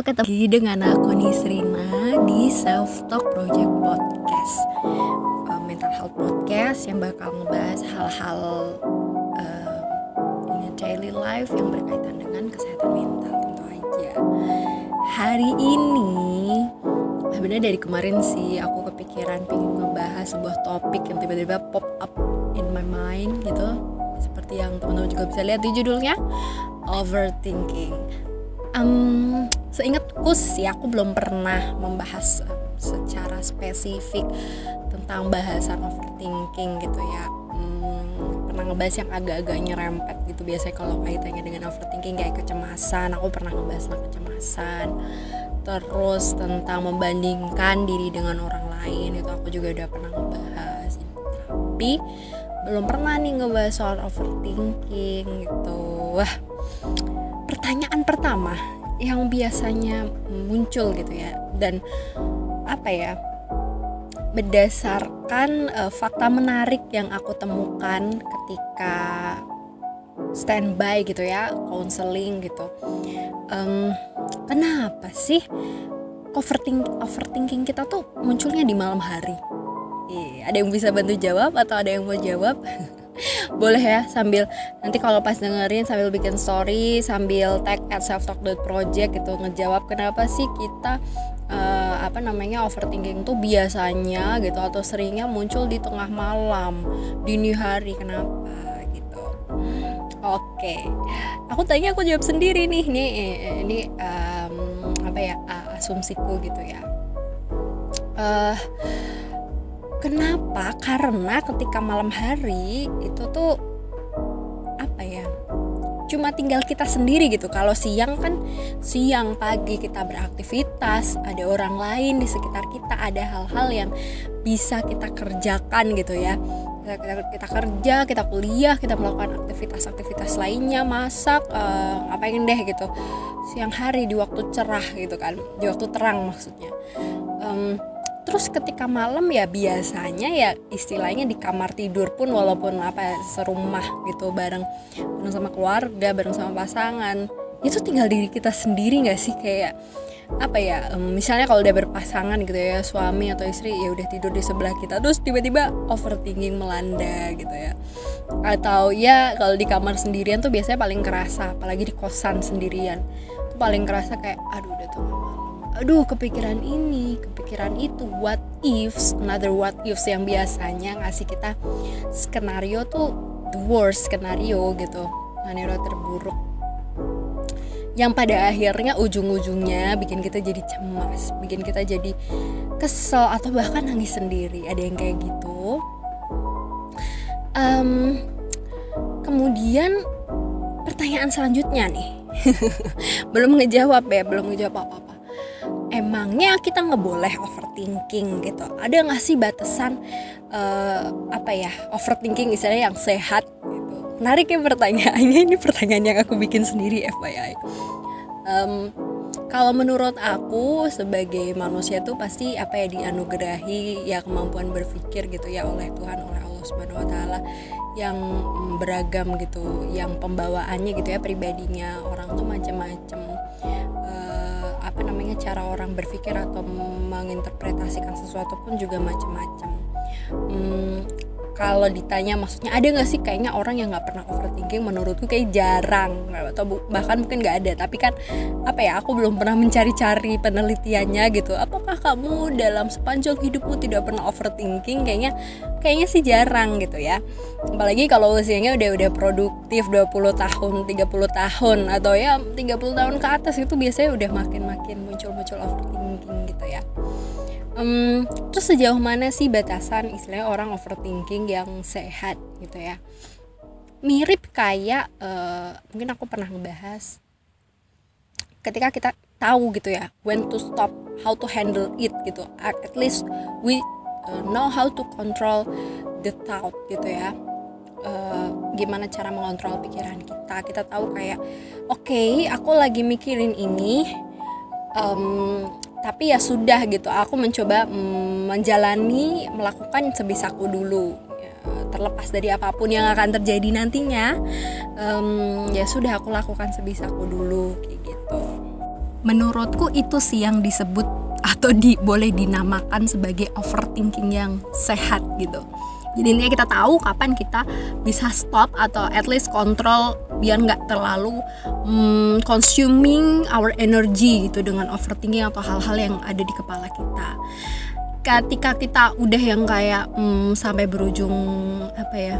ketemu. Lagi dengan aku Nisrina di Self Talk Project Podcast. Uh, Mental Health Podcast yang bakal ngebahas hal-hal uh, daily life yang berkaitan dengan kesehatan mental tentu aja. Hari ini sebenarnya dari kemarin sih aku kepikiran pengen ngebahas sebuah topik yang tiba-tiba pop up in my mind gitu. Seperti yang teman-teman juga bisa lihat di judulnya overthinking. Um, seingatku sih aku belum pernah membahas uh, secara spesifik tentang bahasan overthinking gitu ya. Hmm, pernah ngebahas yang agak-agak nyerempet gitu. Biasanya kalau kaitannya dengan overthinking kayak kecemasan aku pernah ngebahas tentang kecemasan. Terus tentang membandingkan diri dengan orang lain itu aku juga udah pernah ngebahas. Tapi belum pernah nih ngebahas soal overthinking gitu. Wah pertanyaan pertama yang biasanya muncul gitu ya. Dan apa ya berdasarkan uh, fakta menarik yang aku temukan ketika standby gitu ya counseling gitu um, kenapa sih overthinking overthinking kita tuh munculnya di malam hari? Iya, ada yang bisa bantu jawab atau ada yang mau jawab boleh ya sambil nanti kalau pas dengerin sambil bikin story sambil tag at self talk project gitu ngejawab kenapa sih kita uh, apa namanya overthinking tuh biasanya gitu atau seringnya muncul di tengah malam dini hari kenapa gitu oke okay. aku tanya aku jawab sendiri nih nih ini um, apa ya asumsiku gitu ya uh, Kenapa? Karena ketika malam hari itu tuh apa ya? Cuma tinggal kita sendiri gitu. Kalau siang kan siang pagi kita beraktivitas, ada orang lain di sekitar kita, ada hal-hal yang bisa kita kerjakan gitu ya. Kita, kita, kita kerja, kita kuliah, kita melakukan aktivitas-aktivitas lainnya, masak, apa yang deh gitu. Siang hari di waktu cerah gitu kan, di waktu terang maksudnya. Um, terus ketika malam ya biasanya ya istilahnya di kamar tidur pun walaupun apa serumah gitu bareng bareng sama keluarga bareng sama pasangan itu tinggal diri kita sendiri nggak sih? Kayak apa ya misalnya kalau udah berpasangan gitu ya suami atau istri ya udah tidur di sebelah kita terus tiba-tiba overthinking melanda gitu ya. Atau ya kalau di kamar sendirian tuh biasanya paling kerasa apalagi di kosan sendirian. Tuh paling kerasa kayak aduh udah tuh aduh kepikiran ini kepikiran itu. What ifs another what ifs yang biasanya ngasih kita skenario tuh the worst skenario gitu. Skenario terburuk. Yang pada akhirnya ujung-ujungnya bikin kita jadi cemas bikin kita jadi kesel atau bahkan nangis sendiri. Ada yang kayak gitu. Um, kemudian pertanyaan selanjutnya nih. Belum ngejawab ya belum ngejawab apa-apa emangnya kita nggak boleh overthinking gitu? Ada nggak sih batasan uh, apa ya overthinking istilahnya yang sehat gitu? Menarik ya pertanyaannya ini pertanyaan yang aku bikin sendiri FYI um, kalau menurut aku sebagai manusia tuh pasti apa ya dianugerahi ya kemampuan berpikir gitu ya oleh Tuhan oleh Allah Subhanahu Wa Taala yang beragam gitu yang pembawaannya gitu ya pribadinya orang tuh macam-macam apa namanya cara orang berpikir atau menginterpretasikan sesuatu pun juga macam-macam. Hmm, kalau ditanya maksudnya ada nggak sih kayaknya orang yang nggak pernah overthinking? Menurutku kayak jarang atau bahkan mungkin nggak ada. Tapi kan apa ya aku belum pernah mencari-cari penelitiannya gitu. Apakah kamu dalam sepanjang hidupmu tidak pernah overthinking? Kayaknya kayaknya sih jarang gitu ya. Apalagi kalau usianya udah udah produktif 20 tahun 30 tahun atau ya 30 tahun ke atas itu biasanya udah makin-makin muncul-muncul overthinking gitu ya um, terus sejauh mana sih batasan istilahnya orang overthinking yang sehat gitu ya? Mirip kayak uh, mungkin aku pernah ngebahas ketika kita tahu gitu ya when to stop how to handle it gitu. At least we uh, know how to control the thought gitu ya. Uh, gimana cara mengontrol pikiran kita. Kita tahu kayak oke okay, aku lagi mikirin ini um, tapi ya sudah gitu aku mencoba um, menjalani melakukan sebisaku dulu. Ya, terlepas dari apa pun yang akan terjadi nantinya um, ya sudah aku lakukan sebisaku dulu kayak gitu. Menurutku itu sih yang disebut atau di boleh dinamakan sebagai overthinking yang sehat gitu jadi intinya kita tahu kapan kita bisa stop atau at least kontrol biar nggak terlalu um, consuming our energy gitu dengan overthinking atau hal-hal yang ada di kepala kita. Ketika kita udah yang kayak um, sampai berujung apa ya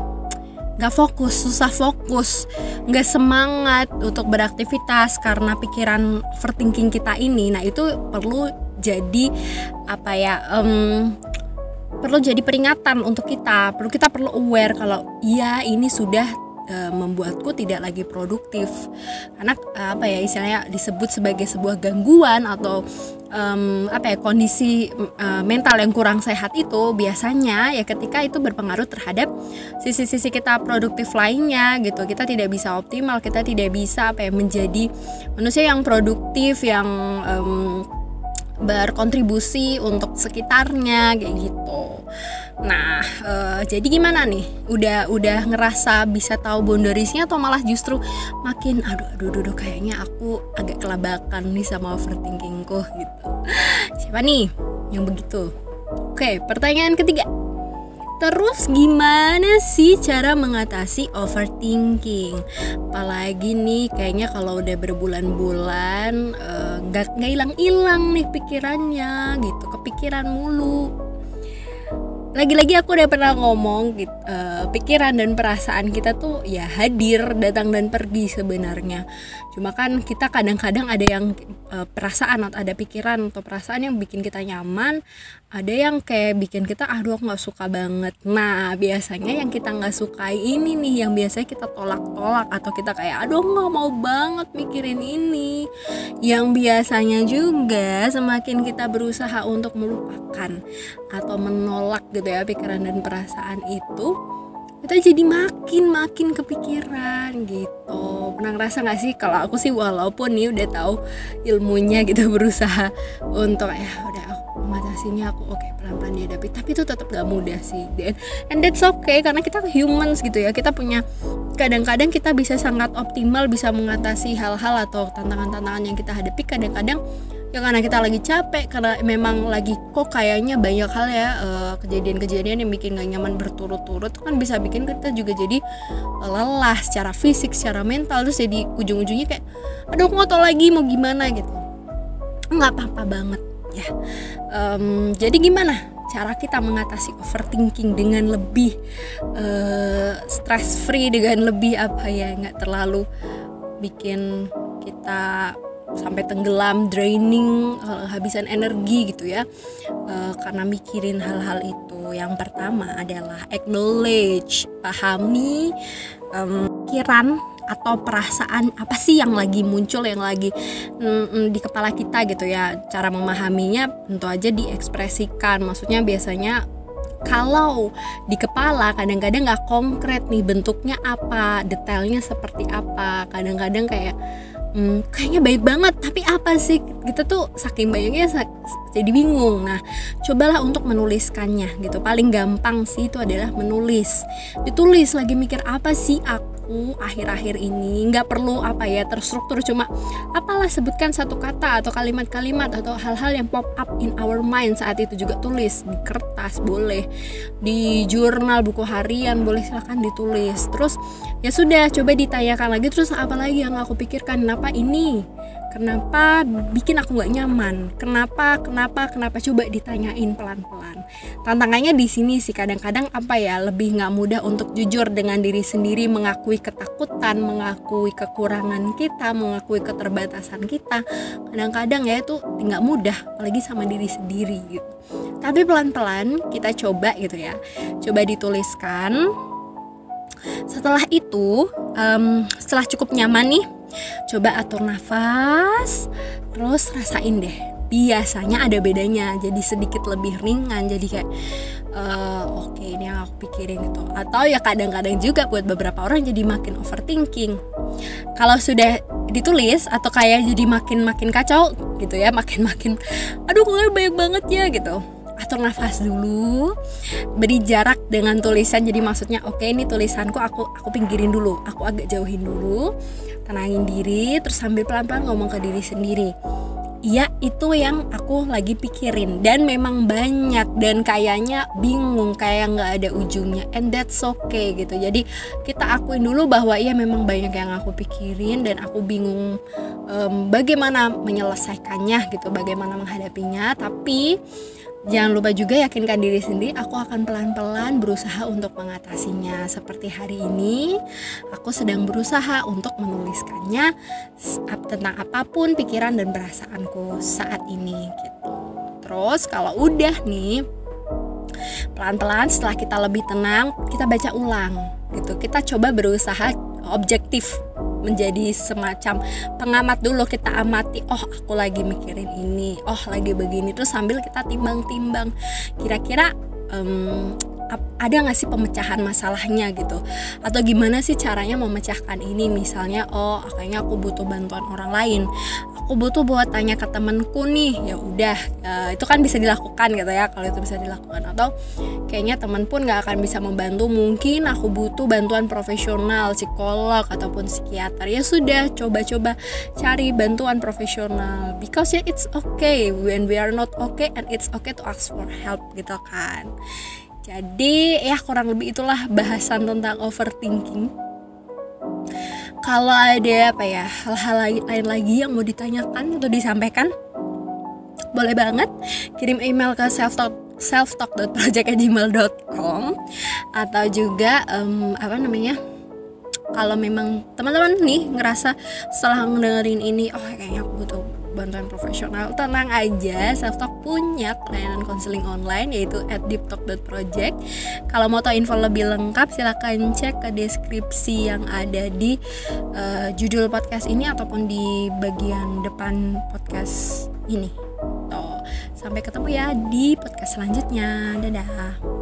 nggak fokus susah fokus nggak semangat untuk beraktivitas karena pikiran overthinking kita ini nah itu perlu jadi apa ya um, perlu jadi peringatan untuk kita perlu kita perlu aware kalau iya ini sudah uh, membuatku tidak lagi produktif. Karena uh, apa ya istilahnya disebut sebagai sebuah gangguan atau um, apa ya kondisi uh, mental yang kurang sehat itu biasanya ya ketika itu berpengaruh terhadap sisi-sisi kita produktif lainnya gitu. Kita tidak bisa optimal kita tidak bisa apa ya menjadi manusia yang produktif yang um, berkontribusi untuk sekitarnya kayak gitu. Nah, uh, jadi gimana nih? Udah udah ngerasa bisa tahu boundariesnya atau malah justru makin aduh aduh aduh, aduh kayaknya aku agak kelabakan nih sama overthinkingku gitu. Siapa nih yang begitu? Oke, pertanyaan ketiga. Terus gimana sih cara mengatasi overthinking? Apalagi nih kayaknya kalau udah berbulan-bulan eh, nggak uh, nggak hilang-hilang nih pikirannya gitu, kepikiran mulu lagi-lagi aku udah pernah ngomong gitu, uh, pikiran dan perasaan kita tuh ya hadir datang dan pergi sebenarnya. Cuma kan kita kadang-kadang ada yang uh, perasaan atau ada pikiran atau perasaan yang bikin kita nyaman ada yang kayak bikin kita aduh aku nggak suka banget. Nah biasanya yang kita nggak sukai ini nih yang biasanya kita tolak-tolak atau kita kayak aduh nggak mau banget mikirin ini. Yang biasanya juga semakin kita berusaha untuk melupakan atau menolak gitu ya pikiran dan perasaan itu kita jadi makin makin kepikiran gitu. Pernah ngerasa gak sih? Kalau aku sih walaupun nih udah tahu ilmunya gitu berusaha untuk ya udah aku mengatasinya aku oke okay, pelan-pelan dihadapi. Tapi itu tetap gak mudah sih. Dan and that's okay karena kita humans gitu ya. Kita punya kadang-kadang kita bisa sangat optimal bisa mengatasi hal-hal atau tantangan-tantangan yang kita hadapi. Kadang-kadang ya karena kita lagi capek karena memang lagi kok kayaknya banyak hal ya kejadian kejadian-kejadian yang bikin gak nyaman berturut-turut. Kan bisa bikin kita juga jadi lelah secara fisik secara mental. Terus jadi ujung-ujungnya kayak aduh aku tahu lagi mau gimana gitu. Nggak apa-apa banget ya. Um, jadi gimana cara kita mengatasi overthinking dengan lebih uh, stress free dengan lebih apa ya nggak terlalu bikin kita sampai tenggelam, draining, habisan energi gitu ya, uh, karena mikirin hal-hal itu. Yang pertama adalah acknowledge, pahami um, pikiran atau perasaan apa sih yang lagi muncul yang lagi mm, di kepala kita gitu ya. Cara memahaminya tentu aja diekspresikan. Maksudnya biasanya kalau di kepala kadang-kadang nggak konkret nih bentuknya apa detailnya seperti apa. Kadang-kadang kayak hmm, kayaknya baik banget. Tapi apa sih? Kita tuh saking banyaknya jadi bingung. Nah cobalah untuk menuliskannya gitu. Paling gampang sih itu adalah menulis. Ditulis lagi mikir apa sih aku aku akhir-akhir ini. Nggak perlu apa ya terstruktur. Cuma apalah sebutkan satu kata atau kalimat-kalimat atau hal-hal yang pop up in our mind saat itu. Juga tulis di kertas boleh. Di jurnal buku harian boleh silahkan ditulis. Terus ya sudah coba ditanyakan lagi. Terus apa lagi yang aku pikirkan? Kenapa ini kenapa bikin aku nggak nyaman? Kenapa kenapa kenapa? Coba ditanyain pelan-pelan. Tantangannya di sini sih kadang-kadang apa ya lebih nggak mudah untuk jujur dengan diri sendiri mengakui ketakutan mengakui kekurangan kita mengakui keterbatasan kita. Kadang-kadang ya itu nggak mudah apalagi sama diri sendiri gitu. Tapi pelan-pelan kita coba gitu ya. Coba dituliskan. Setelah itu um, setelah cukup nyaman nih coba atur nafas terus rasain deh. Biasanya ada bedanya jadi sedikit lebih ringan jadi kayak uh, oke okay, ini yang aku pikirin itu. Atau ya kadang-kadang juga buat beberapa orang jadi makin overthinking. Kalau sudah ditulis atau kayak jadi makin makin kacau gitu ya makin makin aduh kok banyak banget ya gitu atur nafas dulu beri jarak dengan tulisan. Jadi maksudnya oke okay, ini tulisanku aku aku pinggirin dulu aku agak jauhin dulu tenangin diri terus sambil pelan-pelan ngomong ke diri sendiri. Iya itu yang aku lagi pikirin. Dan memang banyak dan kayaknya bingung kayak nggak ada ujungnya. And that's okay gitu. Jadi kita akuin dulu bahwa iya memang banyak yang aku pikirin dan aku bingung um, bagaimana menyelesaikannya gitu bagaimana menghadapinya. Tapi Jangan lupa juga yakinkan diri sendiri, aku akan pelan-pelan berusaha untuk mengatasinya. Seperti hari ini, aku sedang berusaha untuk menuliskannya tentang apa pun pikiran dan perasaanku saat ini gitu. Terus kalau udah nih pelan-pelan setelah kita lebih tenang, kita baca ulang gitu. Kita coba berusaha objektif menjadi semacam pengamat dulu kita amati oh aku lagi mikirin ini oh lagi begini. Terus sambil kita timbang-timbang kira-kira um, ada nggak sih pemecahan masalahnya gitu? Atau gimana sih caranya memecahkan ini? Misalnya oh kayaknya aku butuh bantuan orang lain. Aku butuh buat tanya ke temenku nih. Ya udah uh, itu kan bisa dilakukan gitu ya kalau itu bisa dilakukan. Atau kayaknya teman pun nggak akan bisa membantu. Mungkin aku butuh bantuan profesional psikolog ataupun psikiater. Ya sudah coba-coba cari bantuan profesional. Because ya it's okay. When we are not okay and it's okay to ask for help gitu kan jadi ya kurang lebih itulah bahasan tentang overthinking. Kalau ada apa ya hal-hal lain lagi yang mau ditanyakan atau disampaikan, boleh banget kirim email ke self talk selftalk.project@gmail.com atau juga um, apa namanya kalau memang teman-teman nih ngerasa setelah ngedengerin ini oh kayaknya aku butuh bantuan profesional. Tenang aja self talk punya pelayanan konseling online yaitu at deeptalk.project kalau mau tahu info lebih lengkap silahkan cek ke deskripsi yang ada di uh, judul podcast ini ataupun di bagian depan podcast ini. Tuh, sampai ketemu ya di podcast selanjutnya. Dadah